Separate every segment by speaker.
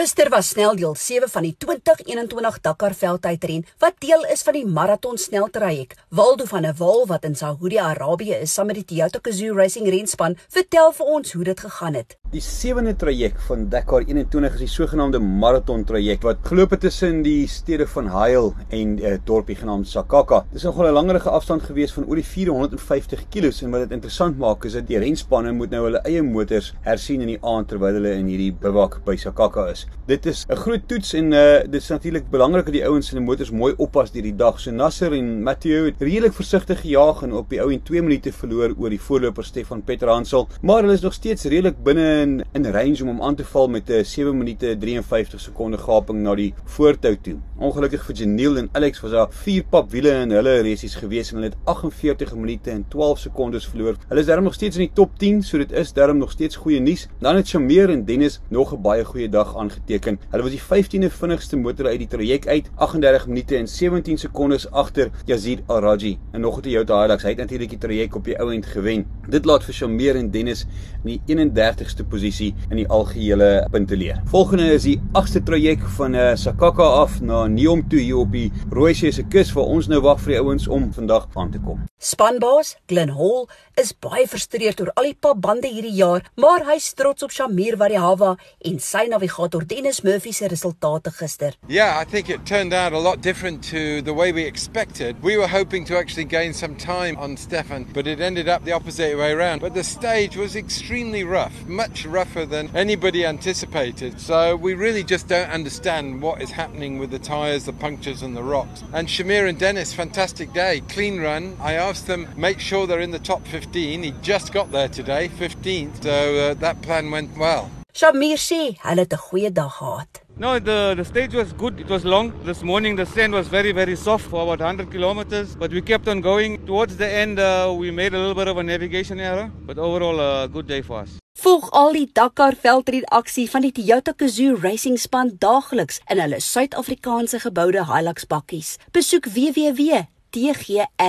Speaker 1: Gister was sneldeel 7 van die 2021 Dakar veldtydren wat deel is van die maraton sneltraject. Waldo van der Walt wat in Saudi-Arabië is saam met die Toyota Gazoo Racing renspan, vertel vir ons hoe dit gegaan het.
Speaker 2: Die sewende traject van Dakar 21 is die sogenaamde maraton traject wat geloop het tussen die stede van Hail en 'n uh, dorpie genaamd Sakaka. Dit is nogal 'n langerige afstand gewees van oor die 450 km en wat dit interessant maak is dat die renspanne moet nou hulle eie motors hersien in die aand terwyl hulle in hierdie bivak by Sakaka is. Dit is 'n groot toets en uh dit is natuurlik belangrik dat die ouens in die motors mooi oppas deur die dag. So Nasser en Mathieu het redelik versigtig gejaag en op die ou en 2 minute verloor oor die voorloper Stefan Petransel, maar hulle is nog steeds redelik binne in in range om hom aan te val met 'n 7 minute 53 sekonde gaping na die voortou toe. Ongelukkig vir Janiel en Alex was daar vier pap wiele in hulle resies gewees en hulle het 48 minute en 12 sekondes verloor. Hulle is darm nog steeds in die top 10, so dit is darm nog steeds goeie nuus. Dan het Shameer en Dennis nog 'n baie goeie dag aangeteken. Hulle was die 15de vinnigste motor uit die traject uit, 38 minute en 17 sekondes agter Yazid Al-Raji. En nog 'n Toyota Hilux, hy het natuurlik die traject op die ou end gewen. Dit laat vir Shameer en Dennis in die 31ste posisie in die algehele punteleer. Volgende is die 8ste traject van uh, Sakaka af na Neom toe hier op die Rooisee se kus waar ons nou wag vir die ouens om vandag aan te kom.
Speaker 1: Spanbaas Glen Hall is baie frustreerd oor al die papbande hierdie jaar, maar hy's trots op Shamir Varihawa en sy navigator Dennis Murphy se resultate gister.
Speaker 3: Yeah, I think it turned out a lot different to the way we expected. We were hoping to actually gain some time on Stefan, but it ended up the opposite way around. But the stage was extremely rough, much rougher than anybody anticipated. So we really just don't understand what is happening with the tyres, the punctures, and the rocks. And Shamir and Dennis, fantastic day, clean run. I asked them make sure they're in the top 15. He just got there today, 15th. So uh, that plan went well.
Speaker 1: Shamir sê hulle het 'n goeie dag gehad.
Speaker 4: No, the, the stage was good. It was long. This morning, the sand was very, very soft for about 100 kilometers. But we kept on going. Towards the end, uh, we made a little bit of a navigation error. But overall, a good day for us.
Speaker 1: Volg al die Dakar veldred aksie van die Toyota Gazoo Racing span daagliks in hulle Suid-Afrikaanse geboude Hilux bakkies. Besoek www tgrsa.co.za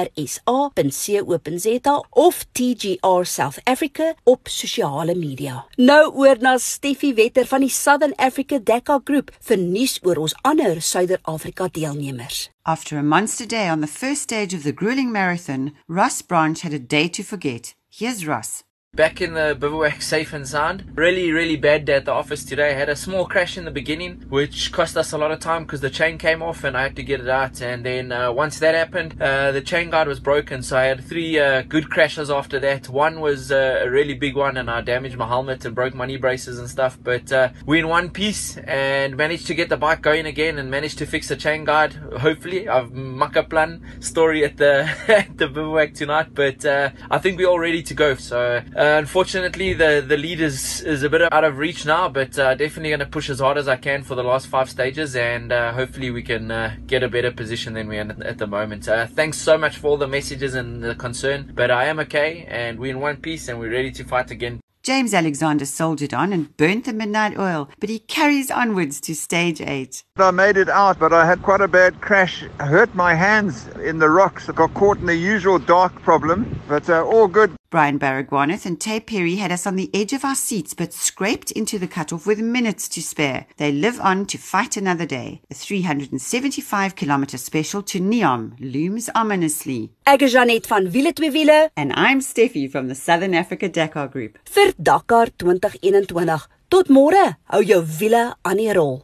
Speaker 1: of TGR South Africa op sosiale media. Nou oor na Steffi Wetter van die Southern Africa Dakar Group vir nuus oor ons ander Suider-Afrika deelnemers.
Speaker 5: After a monster day on the first stage of the grueling marathon, Russ Branch had a day to forget. Here's Russ.
Speaker 6: Back in the bivouac safe and sound. Really, really bad day at the office today. I had a small crash in the beginning, which cost us a lot of time because the chain came off and I had to get it out. And then uh, once that happened, uh, the chain guard was broken. So I had three uh, good crashes after that. One was uh, a really big one and I damaged my helmet and broke my knee braces and stuff. But uh, we in one piece and managed to get the bike going again and managed to fix the chain guard. Hopefully, I've muck up plan story at the at the bivouac tonight. But uh, I think we're all ready to go. So. Uh, unfortunately, the the lead is is a bit out of reach now, but uh, definitely going to push as hard as I can for the last five stages, and uh, hopefully we can uh, get a better position than we're in at the moment. Uh, thanks so much for all the messages and the concern, but I am okay, and we're in one piece, and we're ready to fight again.
Speaker 5: James Alexander soldiered on and burnt the midnight oil, but he carries onwards to stage eight.
Speaker 7: I made it out, but I had quite a bad crash. I hurt my hands in the rocks. I got caught in the usual dark problem, but uh, all good.
Speaker 5: Brian Baragwanath and Tay Perry had us on the edge of our seats, but scraped into the cutoff with minutes to spare. They live on to fight another day. The 375 kilometer special to Neom looms ominously.
Speaker 1: Ek is Janet van Wiele twee wiele
Speaker 5: And I'm Steffi from the Southern Africa Dakar Group.
Speaker 1: vir Dakar 2021. Tot môre. Hou jou wiele aan die rol.